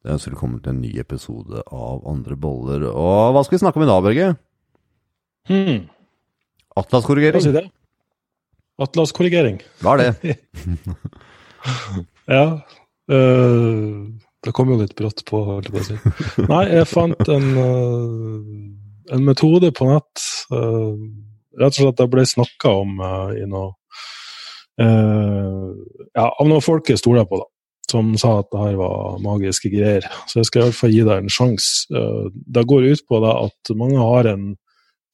Det ønsker velkommen til en ny episode av Andre boller. Og hva skal vi snakke om i dag, Børge? Hmm. Atlaskorrigering? Si? Atlaskorrigering. Hva er det? Ja. øh, det kom jo litt brått på, holdt jeg på å si. Nei, jeg fant en, øh, en metode på nett. øh, rett og slett det ble snakka om i noe Ja, av noen folk jeg stoler på, da. Som sa at det her var magiske greier. Så jeg skal i hvert fall gi deg en sjanse. Uh, det går ut på at mange har en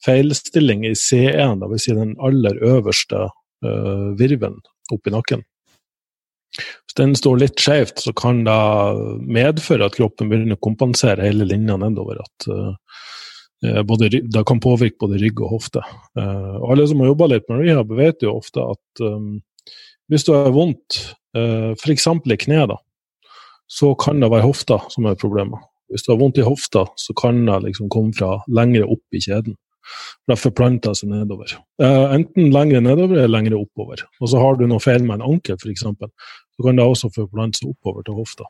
feilstilling i C1, dvs. Si den aller øverste uh, virven oppi nakken. Hvis den står litt skjevt, så kan det medføre at kroppen begynner å kompensere hele linja nedover. At uh, både, det kan påvirke både rygg og hofte. Og alle som har jobba litt med rehab, vet jo ofte at um, hvis du har vondt, eh, f.eks. i kneet, da, så kan det være hofta som er problemet. Hvis du har vondt i hofta, så kan det liksom komme fra lengre opp i kjeden. For det forplanter seg nedover. Eh, enten lengre nedover eller lengre oppover. Og så har du noe feil med en ankel, f.eks., så kan det også forplante seg oppover til hofta.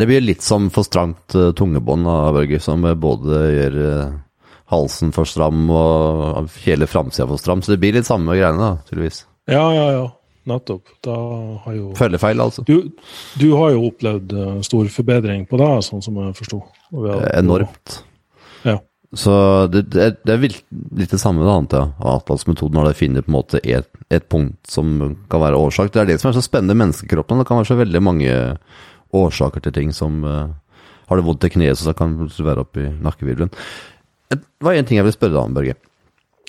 Det blir litt som for stramt uh, tungebånd, Børge, som både gjør uh, halsen for stram og hele framsida for stram. Så det blir litt samme greiene, da, tydeligvis. Ja, ja, ja. Nettopp. Da har jo Følgefeil, altså. Du, du har jo opplevd eh, stor forbedring på det, sånn som jeg forsto. Har- Eh, Enormt. Ja. Så det, det, er- det er litt det samme, antar jeg. av Atlas-metoden når de finner på en måte et, et punkt som kan være årsak. Det er det som er så spennende med menneskekroppen. Det kan være så veldig mange årsaker til ting som uh, Har du vondt i kneet, så kan det være oppi nakkevirvelen. Det var en ting jeg ville spørre deg om, Børge.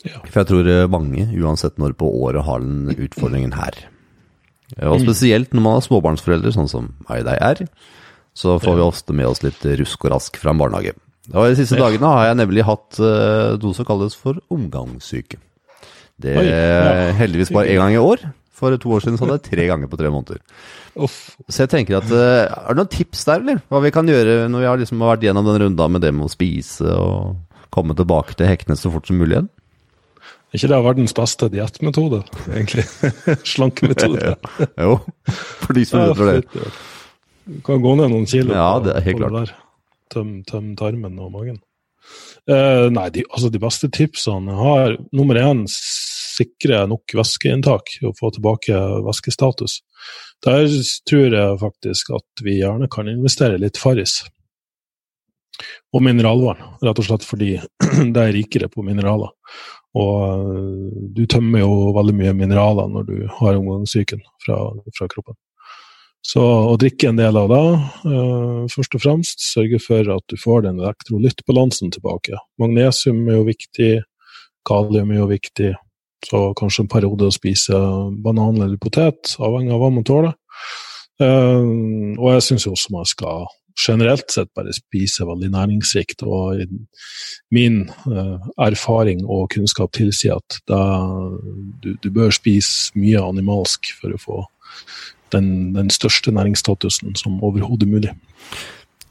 Ja. For jeg tror eh, mange, uansett når på året, har den utfordringen her. Eh, Og spesielt når man har småbarnsforeldre, sånn som meg og deg er, så får vi ofte med oss litt rusk og rask fra en barnehage. Og De siste dagene har jeg nemlig hatt eh, noe som kalles for omgangssyke. Det er heldigvis bare én gang i år. For to år siden så hadde jeg tre ganger på tre måneder. Så jeg tenker at Er det noen tips der, eller? Hva vi kan gjøre når vi har liksom vært gjennom den runda med det med å spise og komme tilbake til hektene så fort som mulig igjen? Ikke det verdens beste diettmetode, egentlig? Slankemetode. Jo, for de som Ja, lurer på det. Du kan gå ned noen kilo Ja, det er helt klart. Tøm, tøm tarmen og magen. Eh, nei, de, altså de beste tipsene har Nummer én, sikre nok væskeinntak og få tilbake væskestatus. Der tror jeg faktisk at vi gjerne kan investere litt Farris. Og mineralvann, rett og slett fordi det er rikere på mineraler. Og øh, du tømmer jo veldig mye mineraler når du har omgangssyken fra, fra kroppen. Så å drikke en del av det, øh, først og fremst, sørge for at du får den elektrolyttbalansen tilbake. Magnesium er jo viktig, kalium er jo viktig, så kanskje en periode å spise banan eller potet, avhengig av hva man tåler. Eh, og jeg syns også man skal generelt sett bare spise veldig næringsrikt. Og min eh, erfaring og kunnskap tilsier at da, du, du bør spise mye animalsk for å få den, den største næringsstatusen som overhodet mulig.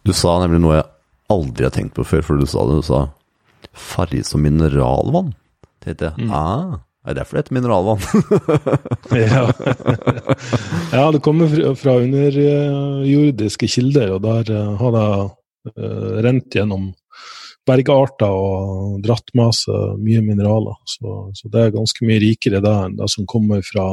Du sa nemlig noe jeg aldri har tenkt på før, for du sa det. Du sa Farris og mineralvann. Tenkte jeg, Mm. ah, er derfor det heter mineralvann? Ja, ja det kommer fra, underjordiske kilder, og der eh, har det eh, rent gjennom bergarter og dratt med seg mye mineraler. Så, så det er ganske mye rikere det enn det som kommer fra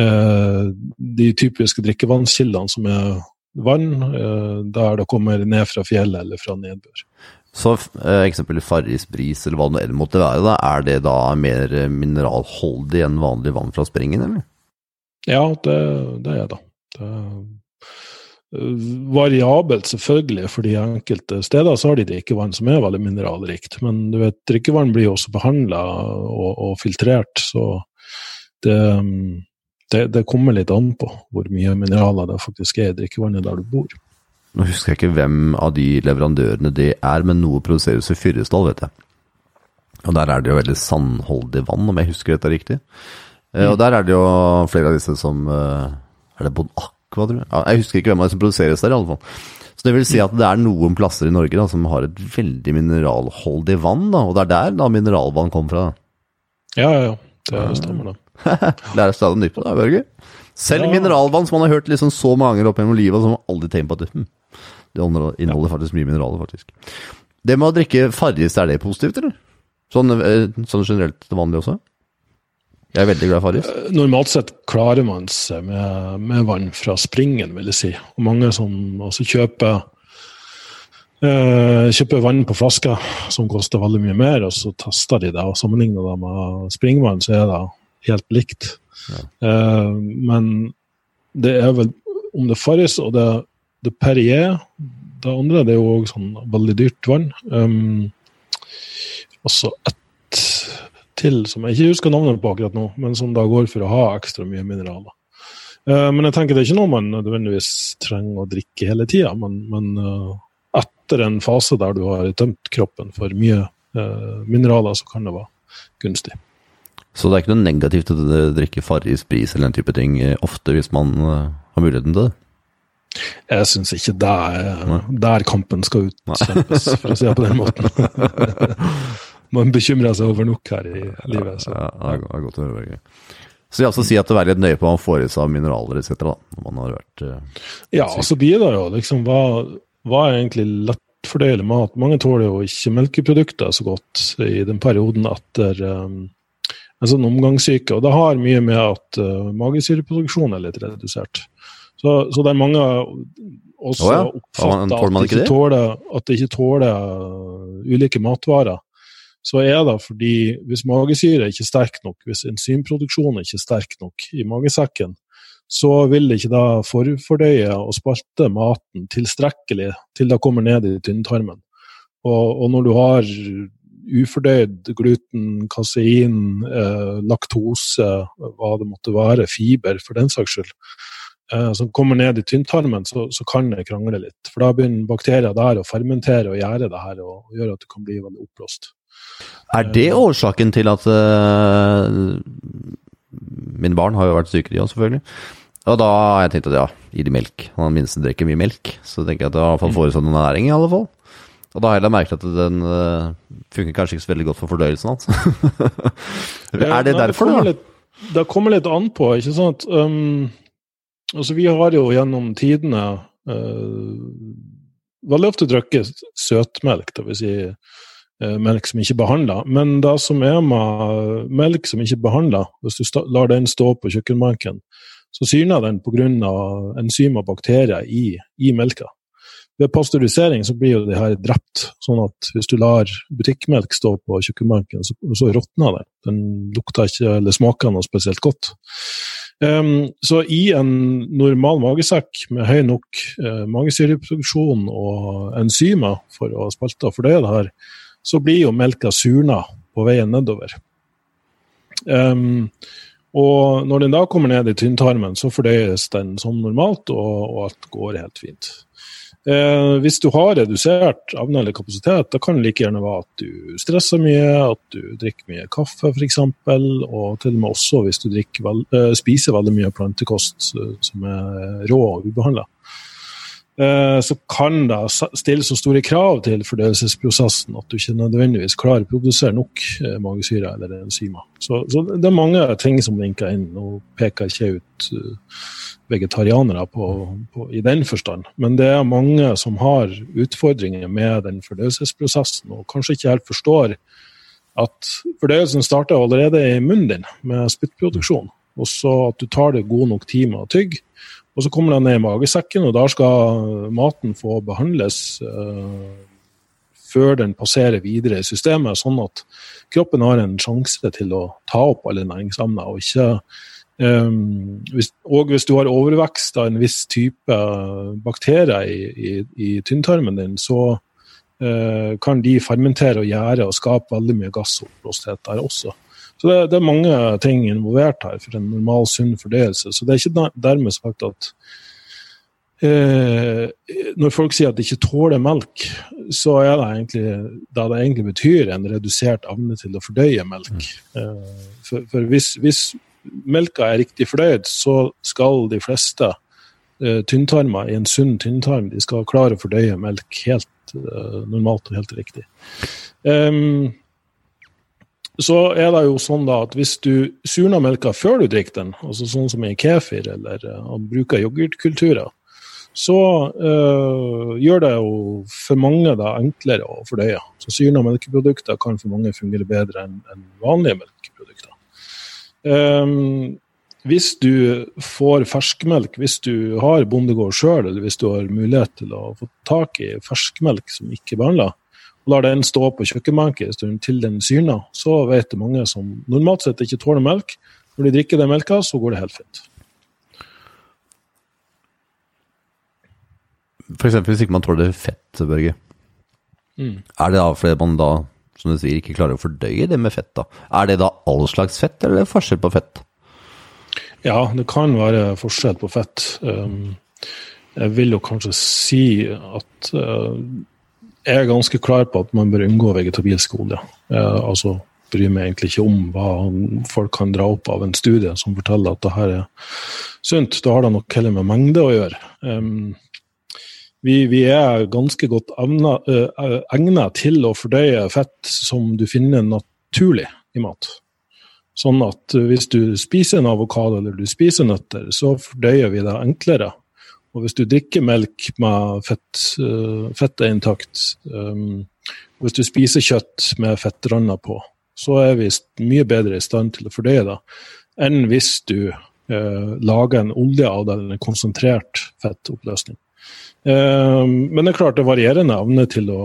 eh, de typiske drikkevannskildene, som er vann, eh, der det kommer ned fra fjellet eller fra nedbør. Så eh, eksempel Farris bris, eller hva det enn måtte være, da, er det da mer eh, mineralholdig enn vanlig vann fra springen, eller? Ja, det, det er det. det er eh, variabelt, selvfølgelig, fordi enkelte steder så har de drikkevann som er veldig mineralrikt. Men du vet, drikkevann blir også behandla og, og filtrert, så det, mm, det, det kommer litt an på hvor mye mineraler det faktisk er i drikkevannet der du bor. Nå husker jeg ikke hvem av de leverandørene det er, men noe produseres i Fyresdal, vet jeg. Og der er det jo veldig sandholdig vann, om jeg husker dette riktig. Mm. Og der er det jo flere av disse som eh, Er det Bon Aqua, tror jeg? Jeg husker ikke hvem av de som produseres der, i alle fall. Så det vil si at det er noen plasser i Norge da, som har et veldig mineralholdig vann, da, og det er der da mineralvann kommer fra. Ja, ja, ja. Det stemmer, det. Lærer stadig nytt på det, Børge. Selv Ja. mineralvann som man har hørt liksom så mange ganger opp gjennom livet, som man aldri tenkt på at hm, Det inneholder faktisk mye mineraler, faktisk. Det med å drikke Farris, er det positivt, eller? Sånn, eh, sånn generelt til vanlig også? Jeg er veldig glad i Farris. Eh, normalt sett klarer man seg med, med, vann fra springen, vil jeg si. Og mange som også kjøper eh, kjøper vann på flaske som koster veldig mye mer, og så tester de det og sammenligner det med springvann, så er det helt likt. Ja. Uh, men det er vel om det farges Farris og det, det Perrier Det andre det er jo òg sånn veldig dyrt vann. Um, og så ett til som jeg ikke husker navnet på akkurat nå, men som da går for å ha ekstra mye mineraler. Uh, men jeg tenker det er ikke noe man nødvendigvis trenger å drikke hele tida, men, men uh, etter en fase der du har tømt kroppen for mye mineraler, så kan det være gunstig. Så det er ikke noe negativt å drikke Farris bris eller den type ting ofte hvis man har muligheten til det? Jeg syns ikke det er der kampen skal utkjempes, for å si det på den måten. Man bekymrer seg over nok her i livet. Så. Ja, det er godt å høre. Så jeg også si at det er litt nøye på hva man får i seg av mineraler etc. da, når man har vært uh, Ja, så blir det jo liksom hva, hva er egentlig lettfordøyelig mat? Mange tåler jo ikke melkeprodukter så godt i den perioden etter um, en sånn omgangssyke. Og det har mye med at uh, magesyreproduksjonen er litt redusert. Så, så, det er mange også oh ja. oppfatter at, det ikke tåler, at de ikke tåler uh, ulike matvarer. Så er det fordi hvis magesyre ikke er sterk nok, hvis enzymproduksjonen ikke er sterk nok i magesekken, så vil det ikke da forfordøye og spalte maten tilstrekkelig til det kommer ned i tynntarmen. Og, og når du har ufordøyd gluten, kasein, eh, laktose, hva det måtte være, fiber for den saks skyld, eh, som kommer ned i tynntarmen, så, så, kan det krangle litt. For da begynner bakterier der å fermentere og gjøre det her, og, gjøre at du kan bli veldig oppblåst. Er det årsaken til at uh, Mine barn har jo vært syke, de òg, selvfølgelig. Og da har jeg tenkt at ja, gi de melk. Han minste drikker mye melk, så tenker jeg at det har fått får i seg noe næring, i alle fall. Og da har jeg merket at den uh, funker kanskje ikke så veldig godt for fordøyelsen hans. er det derfor, det da? Litt, det kommer litt an på, ikke sant. Um, altså, vi har jo gjennom tidene uh, veldig ofte drukket søtmelk, dvs. si uh, melk som ikke er behandla. Men det som er med melk som ikke er behandla, hvis du lar den stå på kjøkkenbenken, så syrner den pga. enzymer og bakterier i, i melka. Ved pasteurisering så blir jo de her drept, sånn at hvis du lar butikkmelk stå på kjøkkenbenken, så, så råtner den. Den lukter ikke eller smaker noe spesielt godt. Um, så i en normal magesekk med høy nok uh, magesyreproduksjon og enzymer for å spalte og fordøye det her, så blir jo melka surna på veien nedover. Um, og når den da kommer ned i tynntarmen, så fordøyes den som normalt, og, og alt går helt fint. Eh, hvis du har redusert evne eller kapasitet, da kan det like gjerne være at du stresser mye, at du drikker mye kaffe f.eks., og til og med også hvis du vel, eh, spiser veldig mye plantekost eh, som er rå og ubehandla. Eh, så kan det stille så store krav til fordøyelsesprosessen at du ikke nødvendigvis klarer å produsere nok eh, magesyre eller enzymer. Så, så, det er mange ting som vinker inn. Nå peker ikke ut uh, vegetarianere på, på, i den forstand. Men det er mange som har utfordringer med den fordøyelsesprosessen, og kanskje ikke helt forstår at fordøyelsen starter allerede i munnen din med spyttproduksjon. Og så at du tar det god nok tid med å tygge. Og så kommer den ned i magesekken, og der skal maten få behandles uh, før den passerer videre i systemet, sånn at kroppen har en sjanse til å ta opp alle næringsemner, og ikke Um, hvis, og hvis du har overvekst av en viss type bakterier i, i, i tynntarmen din, så uh, kan de fermentere og gjære og skape veldig mye gassoppblåsthet der også. Så det, det, er mange ting involvert her for en normal, sunn fordøyelse. Så det er ikke dermed sagt at eh, Når folk sier at de ikke tåler melk, så er det egentlig det det egentlig betyr en redusert evne til å fordøye melk. Eh, for, for hvis, hvis melka er riktig fordøyd, så skal de fleste uh, tynntarmer i en sunn tynntarm de skal klare å fordøye melk helt uh, normalt og helt riktig. Um, så er det jo sånn da at hvis du surner melka før du drikker den, altså sånn som i kefir eller uh, bruker yoghurtkulturer, så uh, gjør det jo for mange da enklere å fordøye. Så syrna melkeprodukter kan for mange fungere bedre enn en vanlige melkeprodukter. Um, hvis du får ferskmelk, hvis du har bondegård sjøl, eller hvis du har mulighet til å få tak i ferskmelk som ikke er behandla, og lar den stå på kjøkkenbenken en stund til den syrner, så vet det mange som normalt sett ikke tåler melk. Når de drikker den melka, så går det helt fint. F.eks. hvis ikke man tåler fett, Børge. Mm. Er det da fordi man da, som du sier, ikke klarer å fordøye det med fett? da? Er det da all slags fett, eller er det forskjell på fett? Ja, det kan være forskjell på fett. Um, jeg vil jo kanskje si at uh, jeg er ganske klar på at man bør unngå vegetabilsk olje. altså bryr meg egentlig ikke om hva folk kan dra opp av en studie som forteller at det her er sunt. Da har det nok heller med mengde å gjøre. Um, vi, vi, er ganske godt egnet uh, til å fordøye fett som du finner naturlig i mat. Sånn at hvis du spiser en avokado eller du spiser nøtter, så fordøyer vi det enklere. Og hvis du drikker melk med fett, uh, fettet intakt, um, hvis du spiser kjøtt med fettrander på, så er vi mye bedre i stand til å fordøye det enn hvis du uh, lager en olje av det, konsentrert fettoppløsning. Uh, men det er klart det er varierende evne til å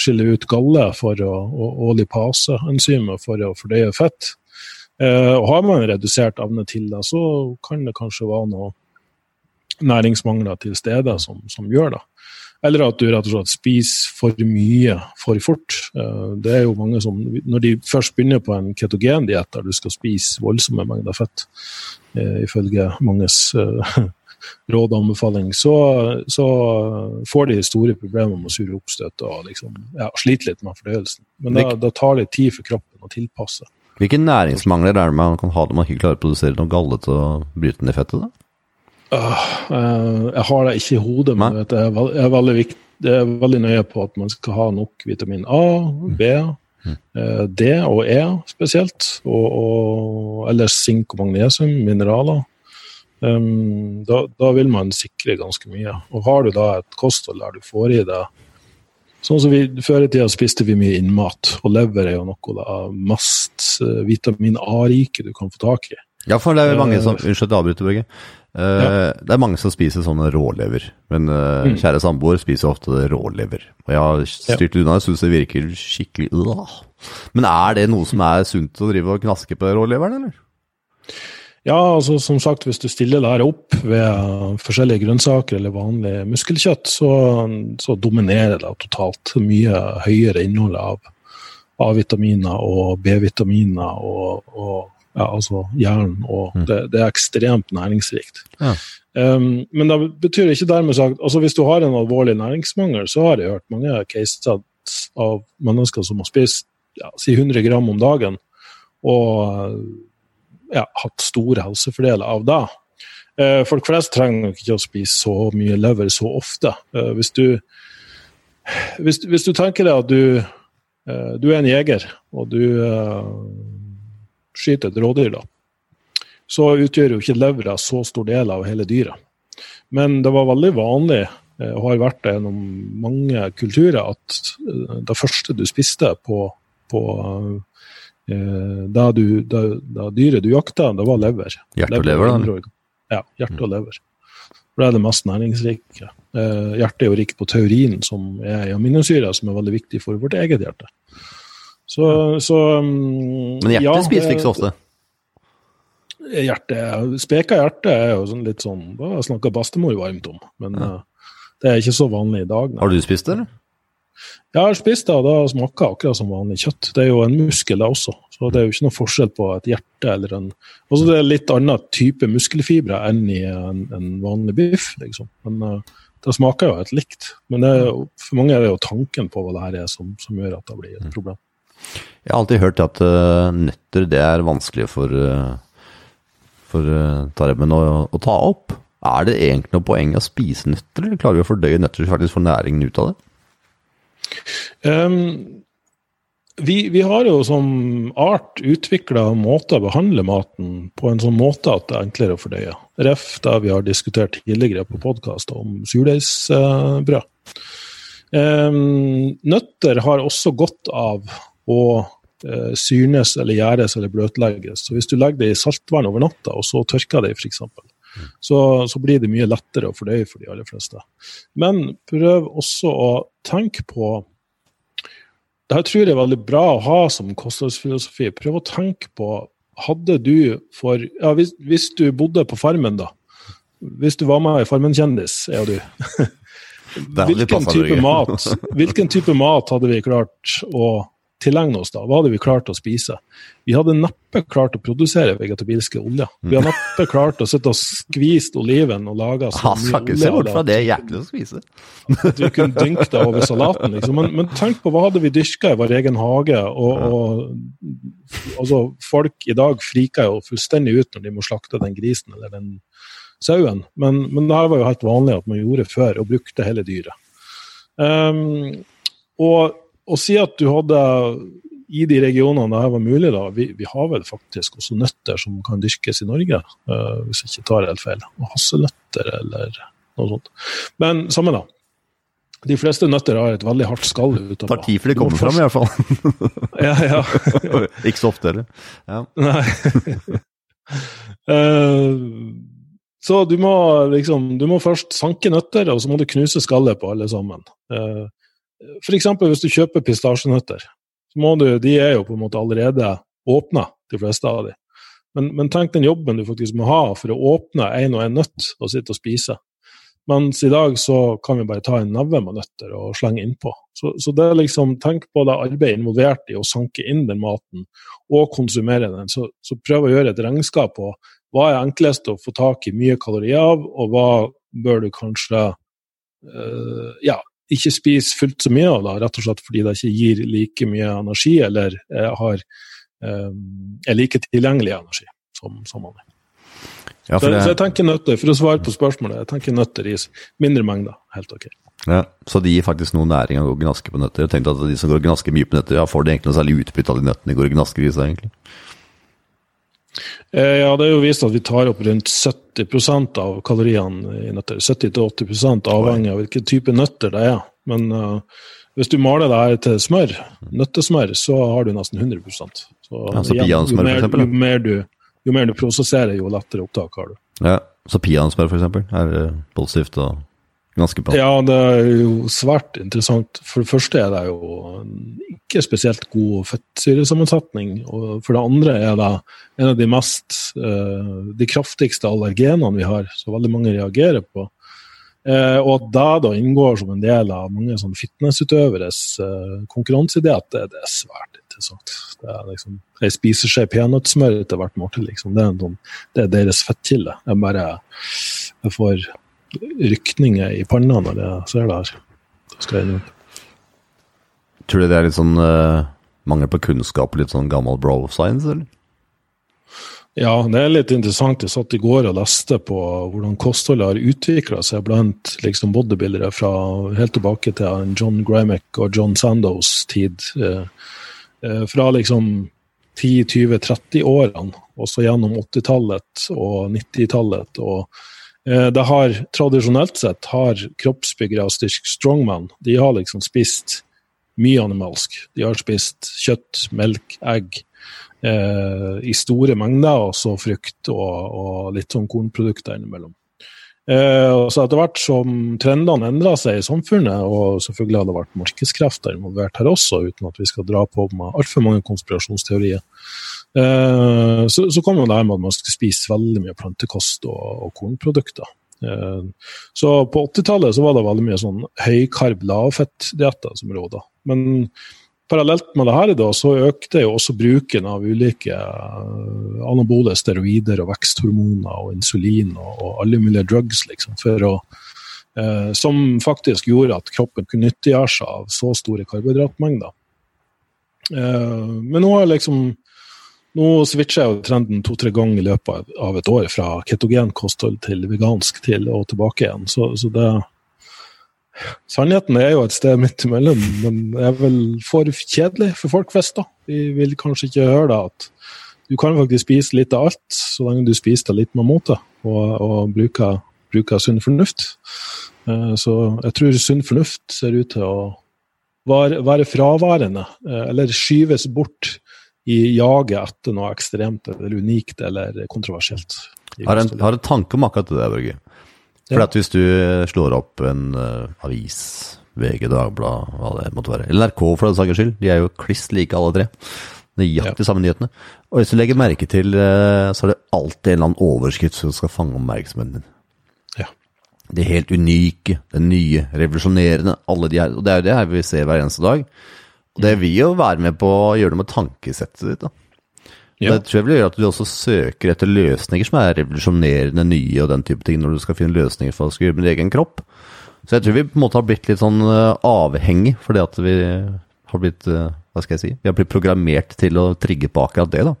skille ut galle for å, og, og lipaseenzymet for å fordøye fett. Uh, har man redusert evne til det, så kan det kanskje være noe næringsmangler til stede som, som, gjør det. Eller at du rett og slett spiser for mye for fort. Uh, det er jo mange som, Når de først begynner på en ketogendiett der du skal spise voldsomme mengder fett, uh, ifølge manges råd og anbefaling, så, så, får de store problemer med sure oppstøt og liksom, ja, sliter litt med fordøyelsen. Men da, da tar det tid for kroppen å tilpasse. Hvilke næringsmangler er det man kan ha når man ikke klarer å produsere noe galle til å bryte ned fettet? da? Uh, jeg har det ikke i hodet, men jeg, er veldig viktig, jeg er veldig nøye på at man skal ha nok vitamin A, B, mm. uh, D og E spesielt. Og, og ellers sink og magnesium, mineraler. Um, da, da, vil man sikre ganske mye. Og har du da et kosthold der du får i deg Sånn som vi, Før i tida spiste vi mye innmat, og lever er jo noe av mest uh, vitamin A-rike du kan få tak i. Ja, for det er mange som Unnskyld, jeg avbryter, Børge. Ja. Det er mange som spiser sånne rålever, men uh, mm. kjære samboer spiser ofte rålever. Og jeg har styrt ja. unna, jeg syns det virker skikkelig uh. Men er det noe som er sunt å drive og knaske på råleveren, eller? Ja, altså som sagt, hvis du stiller det her opp ved forskjellige grønnsaker eller vanlig muskelkjøtt, så, så dominerer det totalt mye høyere innhold av A-vitaminer og B-vitaminer og, og ja, altså jern. Og mm. det, det, er ekstremt næringsrikt. Ja. Um, men det betyr ikke dermed sagt altså Hvis du har en alvorlig næringsmangel, så har jeg hørt mange caser av mennesker som har spist ja, si 100 gram om dagen, og ja, hatt store helsefordeler av det. Uh, folk flest trenger nok ikke å spise så mye lever så ofte. Uh, hvis, du, hvis, hvis, du, tenker deg at du, uh, du, er en jeger, og du skyter et rådyr, da, så utgjør jo ikke levra så stor del av hele dyret. Men det var veldig vanlig, og har vært det gjennom mange kulturer, at det første du spiste på, på Eh, da, du, da, da, dyret du jakta, det var lever. Hjerte og lever, da? Ja, hjerte og lever. For det er det mest næringsrike. Eh, hjertet er jo rikt på taurin, som er i aminosyrer, som er veldig viktig for vårt eget hjerte. Så, så um, Men hjertet ja, spiser vi ikke så ofte? Hjertet, Speka hjerte er jo sånn litt sånn Da snakker bestemor varmt om, men ja. uh, det er ikke så vanlig i dag. Nei. Har du spist det, eller? Jeg har spist det, og det smaker akkurat som vanlig kjøtt. Det er jo en muskel, det også. Så det er jo ikke noe forskjell på et hjerte eller en Også det er litt annen type muskelfibre enn i en, en vanlig biff, liksom. Men uh, det smaker jo helt likt. Men er, for mange er det jo tanken på hva det her er som, som gjør at det blir et mm. problem. Jeg har alltid hørt at uh, nøtter det er vanskelig for, uh, for tarmen å, å, ta opp. Er det egentlig noe poeng å spise nøtter, klarer vi å fordøye nøtter så faktisk får næringen ut av det? Um, vi, vi, har jo som art utvikla måter å behandle maten på en sånn måte at det er enklere å fordøye. Ref. da vi har diskutert tidligere på podkast om surdeigsbrød. Um, nøtter har også godt av å eh, syrnes eller gjæres eller bløtlegges. Så hvis du legger det i saltvann over natta, og så tørker det f.eks., så, så blir det mye lettere å fordøye for de aller fleste. Men prøv også å tenke på det her tror jeg er veldig bra å ha som kostholdsfilosofi. Prøv å tenke på Hadde du for Ja, hvis, hvis du bodde på Farmen, da. Hvis du var med i Farmen-kjendis, er du. hvilken, type mat, hvilken type mat hadde vi klart å tilegne oss da? Hva hadde vi klart å spise? Vi hadde neppe klart å produsere vegetabilske oljer. Vi hadde neppe klart å sitte og skvise oliven og lage så mye olje. Se bort fra det er å spise. At vi kunne dynke det over salaten, liksom. Men, men, tenk på hva hadde vi dyrka i vår egen hage? Og, og altså, folk i dag friker jo fullstendig ut når de må slakte den grisen eller den sauen. Men, men det her var jo helt vanlig at man gjorde før, og brukte hele dyret. Um, og å si at du hadde i de regionene det her var mulig, da, vi, vi, har vel faktisk også nøtter som kan dyrkes i Norge, uh, hvis jeg ikke tar helt feil. Og hasselnøtter eller noe sånt. Men samme da. De fleste nøtter har et veldig hardt skall utover. Tar tid før de kommer fram, i hvert fall. ja, ja. ikke så ofte, eller? Ja. Nei. uh, så du må liksom Du må først sanke nøtter, og så må du knuse skallet på alle sammen. Uh, F.eks. hvis du kjøper pistasjenøtter. så må du, De er jo på en måte allerede åpna, de fleste av de. Men, men, tenk den jobben du faktisk må ha for å åpne én og én nøtt og sitte og spise. Mens i dag så kan vi bare ta en neve med nøtter og slenge innpå. Så, så det er liksom, tenk på det arbeidet involvert i å sanke inn den maten og konsumere den. Så, så prøv å gjøre et regnskap på hva er enklest å få tak i mye kalorier av, og hva bør du kanskje uh, ja, ikke spiser fullt så mye av det, rett og slett fordi det ikke gir like mye energi, eller eh, har, eh, er like tilgjengelig energi som, som vanlig. Ja, så, det... så, jeg tenker nøtter, For å svare på spørsmålet, jeg tenker nøtter i mindre mengder. Helt ok. Ja, Så det gir faktisk noe næring å gå gnaske på nøtter? Jeg tenkte at De som går gnaske mye på nøtter, ja, får de egentlig noe særlig utbytte av de nøttene de går og gnasker i seg? egentlig? Eh, ja, det er jo vist at vi tar opp rundt 70% av kaloriene i nøtter. 70-80% avhengig av hvilken type nøtter det er. Men uh, hvis du maler det her til smør, nøttesmør, så har du nesten 100 Så, ja, så igjen, jo, mer, jo, mer du, jo mer du prosesserer, jo lettere opptak har du. Ja, Så peanøttsmør f.eks. er positivt og ganske bra? Ja, det er jo svært interessant. For det første er det jo ikke spesielt god fettsyresammensetning. Og for det andre er det en av de mest uh, de kraftigste allergenene vi har, så veldig mange reagerer på. Uh, og at det da inngår som en del av mange sånn fitnessutøveres uh, konkurransediett, det, det, er svært interessant. Det er liksom, Ei spiser skje peanøttsmør til hvert måltid, liksom. Det er, noen, det er deres fettkilde. Jeg bare jeg får rykninger i panna når jeg ser det her. Skal jeg Tror du det er litt sånn uh, mangel på kunnskap, litt sånn gammel bro science, eller? Ja, det er litt interessant. Jeg satt i går og leste på hvordan kostholdet har utvikla seg blant liksom bodybuildere fra helt tilbake til John Grymek og John Sandows tid. Eh, eh, fra liksom 10-20-30-årene, også gjennom 80-tallet og 90-tallet. og Eh, det har tradisjonelt sett har kroppsbyggere styrk strongman de har liksom spist mye animalsk. De har spist kjøtt, melk, egg eh, i store mengder, og så frukt og, og litt sånn kornprodukter innimellom. Eh, så Etter hvert som trendene endra seg i samfunnet, og selvfølgelig har det vært markedskrefter involvert her også, uten at vi skal dra på med altfor mange konspirasjonsteorier, Eh, så, så kommer det her med at man skulle spise veldig mye plantekost og, og kornprodukter. Eh, så på 80-tallet var det veldig mye sånn høykarb, lavfett-dietter som råda. Men parallelt med det her da, så økte jo også bruken av ulike eh, anabole steroider og veksthormoner og insulin og, og alle mulige drugs, liksom, å eh, som faktisk gjorde at kroppen kunne nyttiggjøre seg av så store karbohydratmengder. Eh, men nå har liksom nå switcher jeg jo trenden to-tre ganger i løpet av et år fra ketogen kosthold til vegansk til og tilbake igjen. Så, så det Sannheten er jo et sted midt imellom, men det er vel for kjedelig for folk flest. da. Vi vil kanskje ikke høre det at du kan faktisk spise litt av alt, så lenge du spiser det litt med mote og, og bruker, bruker sunn fornuft. Eh, så jeg tror sunn fornuft ser ut til å være, være fraværende, eh, eller skyves bort i jaget etter noe ekstremt eller unikt eller kontroversielt. Har en, har en tanke om akkurat det der, Børge. For at hvis du slår opp en uh, avis, VG, Dagblad, hva det måtte være, eller NRK for den saks skyld, de er jo kliss like alle tre. Nøyaktig ja. samme nyhetene. Og hvis du legger merke til, uh, så er det alltid en eller annen overskrift som skal fange oppmerksomheten din. Ja. Det helt unike, det nye, revolusjonerende, alle de her. Og det er jo det her vi ser hver eneste dag. Og det vil jo være med på å gjøre noe med tankesettet ditt, da. Ja. Det tror jeg vil gjøre at du også søker etter løsninger som er revolusjonerende nye og den type ting, når du skal finne løsninger for å skrive gjøre med din egen kropp. Så jeg tror vi på en måte har blitt litt sånn eh, avhengig fordi at vi har blitt eh, Hva skal jeg si? Vi har blitt programmert til å trigge på akkurat det, da.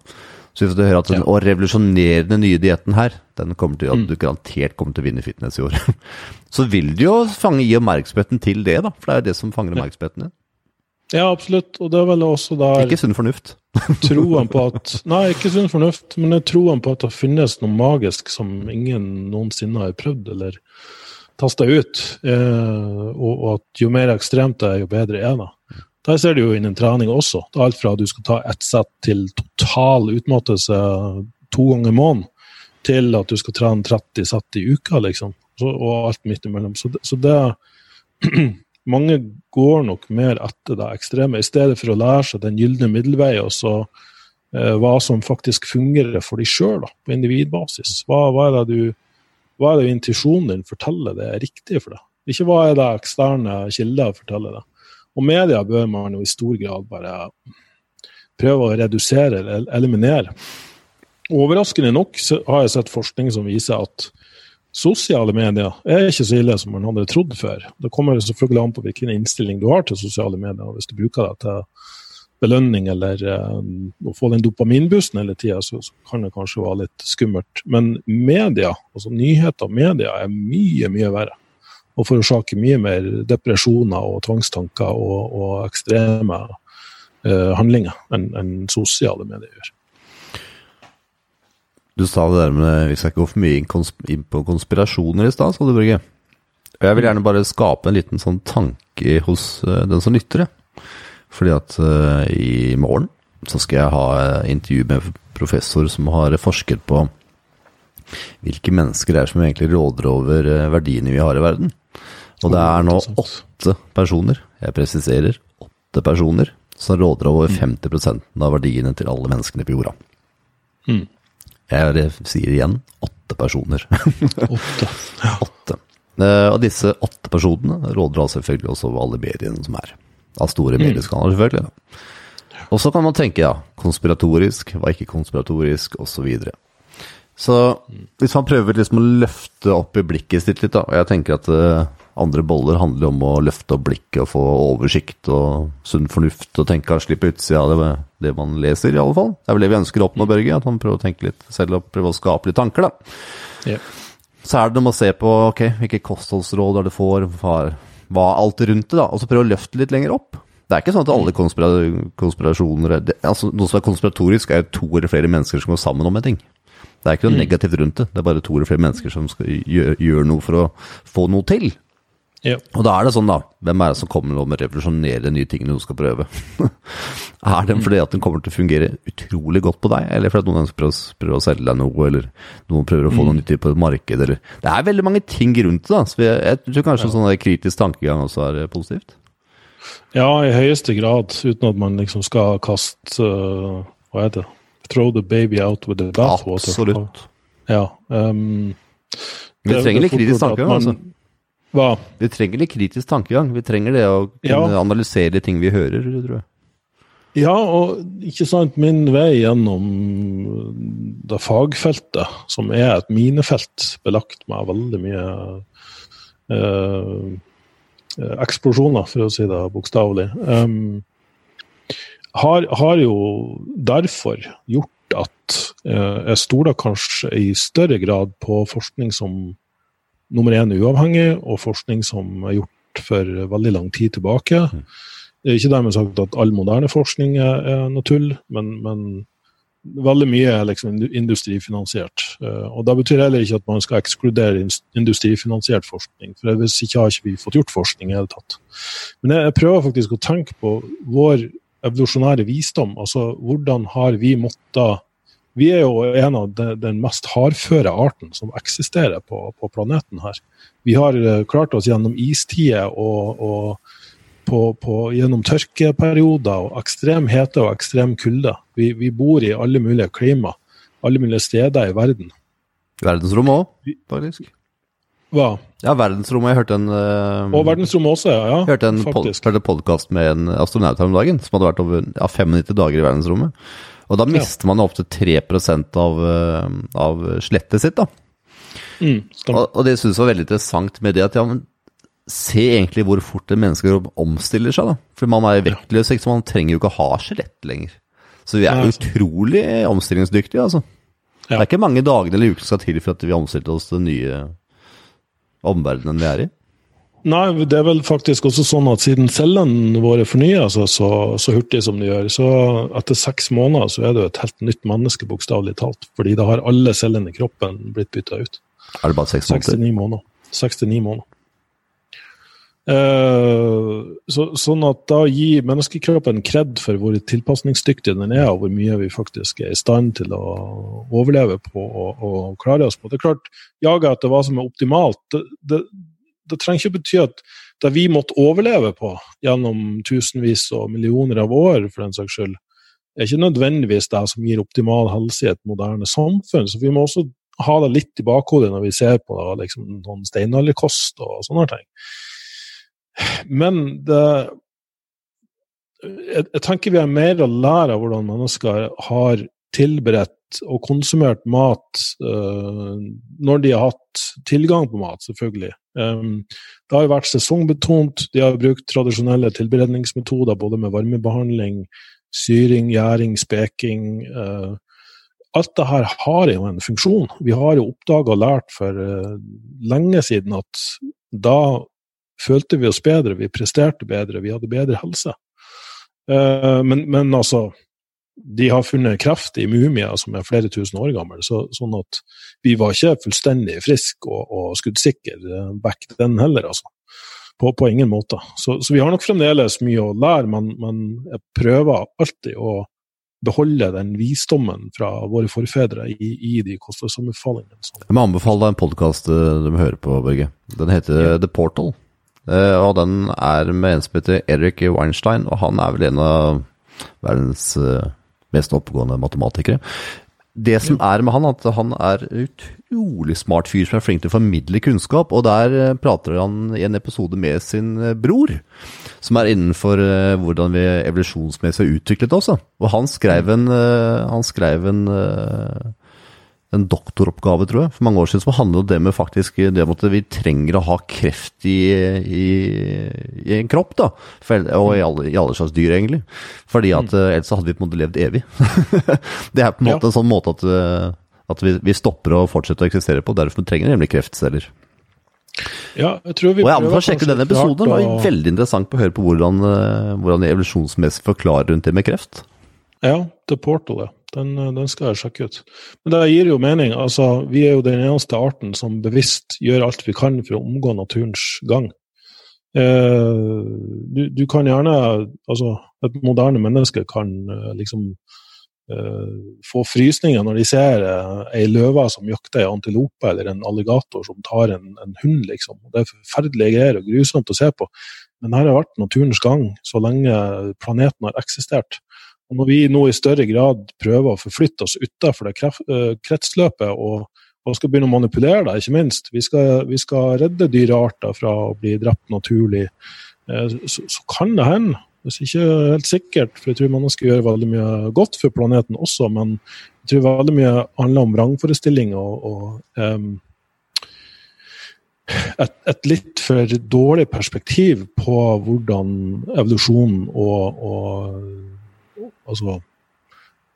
Så hvis du hører at den ja. revolusjonerende nye dietten her, den kommer til at mm. du garantert kommer til å vinne fitness i år, så vil du jo fange i oppmerksomheten til det, da. For det er jo det som fanger oppmerksomheten din. Ja, absolutt. Og det er vel også der Ikke sunn fornuft? troen på at Nei, ikke sunn fornuft, men troen på at det finnes noe magisk som ingen noensinne har prøvd eller tasta ut. Eh, og, og, at jo mer ekstremt det er, jo bedre er det. Der ser du jo innen trening også. Det er alt fra at du skal ta ett sett til total utmattelse to ganger i måneden, til at du skal trene 30 sett i uka, liksom. Så, og alt midt imellom. Så det, så det mange går nok mer etter det ekstreme, i stedet for å lære seg den gylne middelvei og så eh, hva som faktisk fungerer for de sjøl, på individbasis. Hva, hva, er det du, hva er det intuisjonen din forteller det er riktig for deg? Ikke hva er det eksterne kilder forteller deg. Og media bør man jo i stor grad bare prøve å redusere eller eliminere. Overraskende nok har jeg sett forskning som viser at Sosiale medier er ikke så ille som man hadde trodd før. Det kommer selvfølgelig an på hvilken innstilling du har til sosiale medier. Hvis du bruker det til belønning eller uh, å få den dopaminbussen hele tida, så, så, kan det kanskje være litt skummelt. Men media, altså nyheter og media, er mye, mye verre. Og forårsaker mye mer depresjoner og tvangstanker og, og ekstreme uh, handlinger enn en sosiale medier gjør. Du sa det der med Vi skal ikke gå for mye inn på konspirasjoner i stad, sa du, Børge. Jeg vil gjerne bare skape en liten sånn tanke hos uh, den som lytter, det. Fordi at uh, i morgen så skal jeg ha uh, intervju med professor som har forsket på hvilke mennesker det er som egentlig råder over verdiene vi har i verden. Og det er nå åtte personer, jeg presiserer åtte personer, som råder over 50 mm. av verdiene til alle menneskene på jorda. Mm. Jeg sier igjen åtte personer. åtte. Ja. åtte. Uh, og disse åtte personene råder altså selvfølgelig også over alle mediene som er. Av store mm. medieskanaler, selvfølgelig. Da. Og så kan man tenke, ja, konspiratorisk, hva ikke konspiratorisk, osv. Så, videre. så hvis man prøver liksom å løfte opp i blikket sitt litt, da, og jeg tenker at uh, andre boller handler om å løfte opp blikket og få oversikt og sunn fornuft og tenke og slippe utsida av det, det, man leser, i alle fall. Det er vel det vi ønsker å oppnå, Børge, at man prøver å tenke litt selv og prøve å skape litt tanker, da. Yeah. Så er det noe med å se på ok, hvilke kostholdsråd er det får, hva, hva alt rundt det, da, og så prøve å løfte litt lenger opp. Det er ikke sånn at alle konspira konspirasjoner det, altså Noe som er konspiratorisk, er jo to eller flere mennesker som går sammen om en ting. Det er ikke noe mm. negativt rundt det, det er bare to eller flere mennesker som skal gjøre, gjøre noe for å få noe til. Ja. Og da er det sånn, da. Hvem er det som kommer med å revolusjonere nye tingene du skal prøve? er det fordi at den kommer til å fungere utrolig godt på deg, eller fordi at noen prøver, prøver å selge deg noe, eller noen prøver å få mm. noe nyttig på et marked, eller Det er veldig mange ting rundt det, da. Så jeg, jeg tror kanskje ja. sånn kritisk tankegang også er eh, positivt? Ja, i høyeste grad. Uten at man liksom skal kaste uh, Hva heter det? Throw the baby out with the bathwater. Absolutt. Ja. Um, vi trenger litt kritisk tankegang, altså. Hva? Vi trenger litt kritisk tankegang. Vi trenger det å kunne ja. analysere ting vi hører, tror jeg. Ja, og ikke sant, min vei gjennom det fagfeltet, som er et minefelt belagt med veldig mye eh, eksplosjoner, for å si det bokstavelig, um, har, har, jo derfor gjort at eh, jeg stoler kanskje i større grad på forskning som nummer én uavhengig, og forskning som er gjort for veldig lang tid tilbake. Mm. Det er ikke dermed sagt at all moderne forskning er, er noe tull, men, men veldig mye er liksom industrifinansiert. Eh, og Da betyr heller ikke at man skal ekskludere industrifinansiert forskning, for hvis ikke har ikke vi fått gjort forskning i det hele tatt. Men jeg, jeg prøver faktisk å tenke på vår evolusjonære visdom. altså Hvordan har vi måttet Vi er jo en av de, den mest hardføre arten som eksisterer på, på planeten her. Vi har eh, klart oss gjennom istider og, og på, på, gjennom tørkeperioder og ekstrem hete og ekstrem kulde. Vi, vi bor i alle mulige klima, alle mulige steder i verden. Verdensrommet òg, faktisk. Hva? Ja, verdensrommet. Jeg hørte en uh, Og verdensrommet også, ja. ja hørte en pod podkast med en astronaut her om dagen som hadde vært over ja, 95 dager i verdensrommet. Og da mister man opptil 3% av, eh, av slettet sitt. da. Mm. Og, og det synes jeg var veldig interessant med det at ja, men se egentlig hvor fort en menneskekropp omstiller seg. da. For man er vektløs, ikke, så man trenger jo ikke å ha skjelett lenger. Så vi er Nei, utrolig omstillingsdyktige, altså. Det er ikke mange dagene eller som skal til for at vi omstilte oss til den nye omverdenen vi er i. Nei, det er vel faktisk også sånn at siden cellene våre fornyer seg så, så hurtig som de gjør, så etter seks måneder så er det jo et helt nytt menneske, bokstavelig talt. Fordi da har alle cellene i kroppen blitt bytta ut. Er det bare seks måneder? 69 måneder. 69 måneder. Eh, så, sånn at da gir menneskekroppen kred for hvor tilpasningsdyktig den er, og hvor mye vi faktisk er i stand til å overleve på og, og klare oss på. Det er klart, jaget etter hva som er optimalt, det, det, det trenger ikke bety at det vi måtte overleve på gjennom tusenvis og millioner av år, for den saks skyld, er ikke nødvendigvis det som gir optimal helse i et moderne samfunn. Så vi må også ha det litt i bakhodet når vi ser på da, liksom, sånn steinalderkost og sånne ting. Men det jeg, jeg tenker vi har mer å lære av hvordan mennesker har tilberedt og konsumert mat uh, når de har hatt tilgang på mat, selvfølgelig. Um, det har jo vært sesongbetont. De har brukt tradisjonelle tilberedningsmetoder både med varmebehandling, syring, gjæring, speking. Uh, alt det her har jo en funksjon. Vi har jo oppdaga og lært for uh, lenge siden at da følte vi oss bedre, vi presterte bedre, vi hadde bedre helse. Men, men, altså De har funnet kreft i mumier som er flere tusen år gamle, så, sånn at vi var ikke fullstendig friske og, og skuddsikre back den heller, altså. På, på ingen måte. Så, så, vi har nok fremdeles mye å lære, men, men jeg prøver alltid å beholde den visdommen fra våre forfedre i, i de kostholdsanbefalingene. Jeg må anbefale deg en podkast du må høre på, Børge. Den heter. The Portal. Uh, og den er med en som heter Erik Weinstein, og han er vel en av verdens mest oppegående matematikere. Det som er med han, at han er utrolig smart fyr som er flink til å formidle kunnskap, og der uh, prater han i en episode med sin bror, som er innenfor hvordan vi evolusjonsmessig har utviklet oss. Og han skrev en, han skrev en en doktoroppgave, tror jeg, for mange år siden, som handler om det med faktisk det med at vi trenger å ha kreft i, i, i en kropp, da. For, og i alle, i alle, slags dyr, egentlig. Fordi at mm. ellers hadde vi på en måte levd evig. det er på en måte ja. en sånn måte at, at vi, vi, stopper å fortsette å eksistere på. Derfor trenger vi nemlig kreftceller. Ja, jeg tror vi og jeg anbefaler å sjekke den episoden. Det var og... veldig interessant å høre på hvordan, hvordan evolusjonsmessig forklarer rundt det med kreft. Ja, The Portal, ja. Den, den, skal jeg sjekke ut. Men det gir jo mening. altså Vi er jo den eneste arten som bevisst gjør alt vi kan for å omgå naturens gang. Eh, du, du, kan gjerne altså Et moderne menneske kan eh, liksom eh, få frysninger når de ser eh, ei løve som jakter ei antilope, eller en alligator som tar en, en hund, liksom. Det er forferdelige greier og grusomt å se på. Men her har vært naturens gang så lenge planeten har eksistert. Når vi nå i større grad prøver å forflytte oss utenfor det kretsløpet og, og, skal begynne å manipulere det, ikke minst Vi skal, vi skal redde dyrearter fra å bli drept naturlig. Så, så kan det hende, hvis ikke helt sikkert, for jeg tror mennesker gjør veldig mye godt for planeten også, men jeg tror veldig mye handler om vrangforestillinger og, og um, et, et, litt for dårlig perspektiv på hvordan evolusjonen og, og altså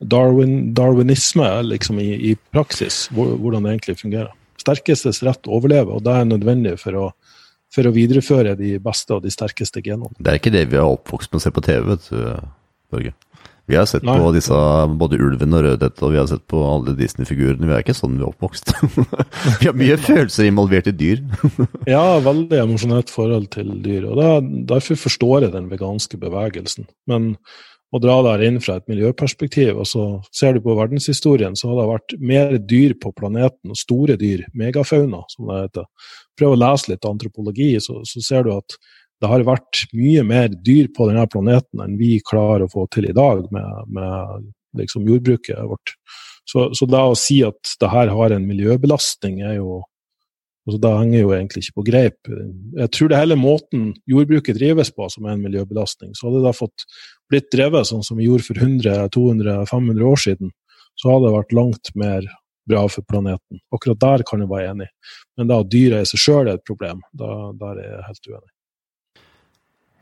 Darwin, darwinisme liksom i, i praksis, hvordan det egentlig fungerer. Sterkestes rett overlever, og det er nødvendig for å, for å videreføre de beste og de sterkeste genene. Det er ikke det vi er oppvokst med å se på TV, vet du, Børge. Vi har sett Nei. på disse, både Ulven og Rødhette, og vi har sett på alle Disney-figurene. Vi er ikke sånn vi er oppvokst. vi har mye følelser involvert i dyr. Ja, veldig emosjonelt forhold til dyr. og da, Derfor forstår jeg den veganske bevegelsen. Men å dra der inn fra et miljøperspektiv, og så ser du på verdenshistorien, så har det vært mer dyr på planeten, og store dyr, megafauna, som det heter. Prøv å lese litt antropologi, så, så ser du at det har vært mye mer dyr på denne planeten enn vi klarer å få til i dag med, med liksom jordbruket vårt. Så, så det å si at det her har en miljøbelastning, er jo altså Det henger jo egentlig ikke på greip. Jeg tror det hele måten jordbruket drives på som er en miljøbelastning. Så hadde det fått blitt drevet sånn som vi gjorde for 100, 200, 500 år siden, så hadde det vært langt mer bra for planeten. Akkurat der kan jeg være enig. Men da dyret i seg sjøl er et problem, da, der er jeg helt uenig.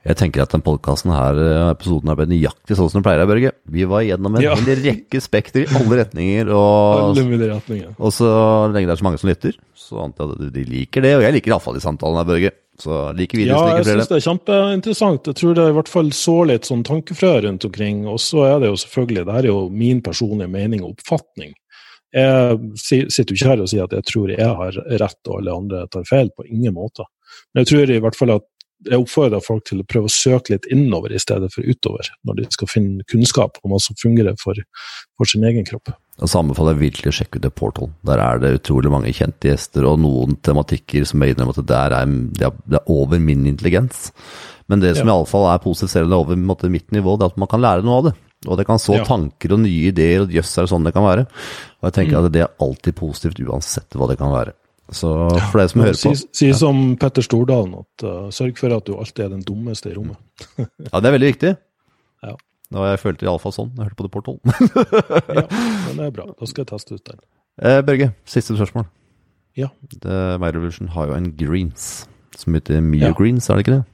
Jeg tenker at den podkasten her, eh, episoden her ble nøyaktig sånn som den pleier, Børge. Vi var gjennom en Ja. en rekke spekter i alle retninger, og, og så lenge det er så mange som lytter, så antar jeg at de liker det. Og jeg liker iallfall de samtalene her, Børge. Så like videre, Ja, jeg synes syns det er kjempeinteressant. Jeg tror det i hvert fall så litt sånn tankefrø rundt omkring. Og så er det jo selvfølgelig, det her er jo min personlige mening og oppfatning. Jeg sitter jo ikke her og sier at jeg tror jeg har rett og alle andre tar feil, på ingen måte. Men jeg tror i hvert fall at jeg oppfordrer folk til å prøve å søke litt innover i stedet for utover, når de skal finne kunnskap om hva som fungerer for, for sin egen kropp. Og så anbefaler jeg virkelig å sjekke ut The Portal. Der er det utrolig mange kjente gjester, og noen tematikker som jeg innrømmer at det der er, det er over min intelligens. Men det som Ja. iallfall er positivt, selv om det er over måte, mitt nivå, det er at man kan lære noe av det. Og det kan så Ja. tanker og nye ideer, og jøss, er det sånn det kan være. Og jeg tenker Mm. at det er alltid positivt, uansett hva det kan være. Så for deg som hører Si, på si som Petter Stordalen, at uh, sørg for at du alltid er den dummeste i rommet. Ja, det er veldig viktig. Ja. Og jeg følte iallfall sånn. Jeg hørte på The Portal. Ja, men det er bra. Da skal jeg teste ut den. eh, Børge, siste spørsmål. Ja. The My Revolution har jo en greens som heter Mio Ja. Greens, er det ikke det?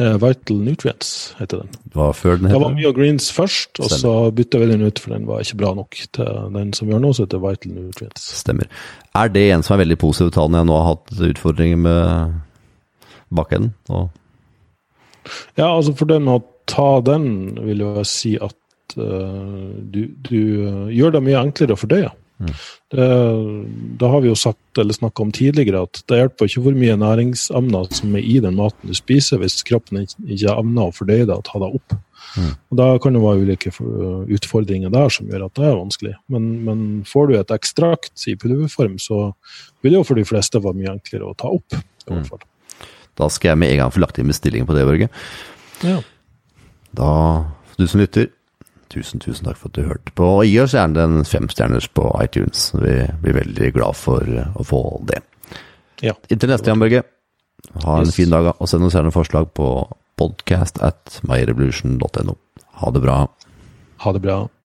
Eh, Vital Nutrients heter den. Det var før den Det var Mio Greens først, og så bytta vi den ut, for den var ikke bra nok til den som vi har nå, så heter Vital Nutrients. Stemmer. Er det en som er veldig positiv til når jeg nå har hatt utfordringer med bakenden? Ja, altså for den å ta den, vil jeg si at uh, du, du uh, gjør det mye enklere å fordøye. Det, det, har vi jo sagt, eller snakka om tidligere, at det hjelper ikke hvor mye næringsemner som er i den maten du spiser, hvis kroppen ikke evner å fordøye det og ta det opp. Mm. Og Da kan det være ulike utfordringer der som gjør at det er vanskelig. Men, men får du et ekstrakt i pulverform, så vil det jo for de fleste være mye enklere å ta opp. i Mm. hvert fall. da skal jeg med en gang få lagt inn bestilling på det, Børge. Ja. Da, du som lytter, tusen, tusen takk for at du hørte på. Og gi oss gjerne en femstjerners på iTunes. Vi blir veldig glad for å få det. ja. Inntil neste gang, Børge. Ha en Yes. fin dag, og send oss gjerne forslag på podcast at myrevolution.no. Ha det bra. Ha det bra.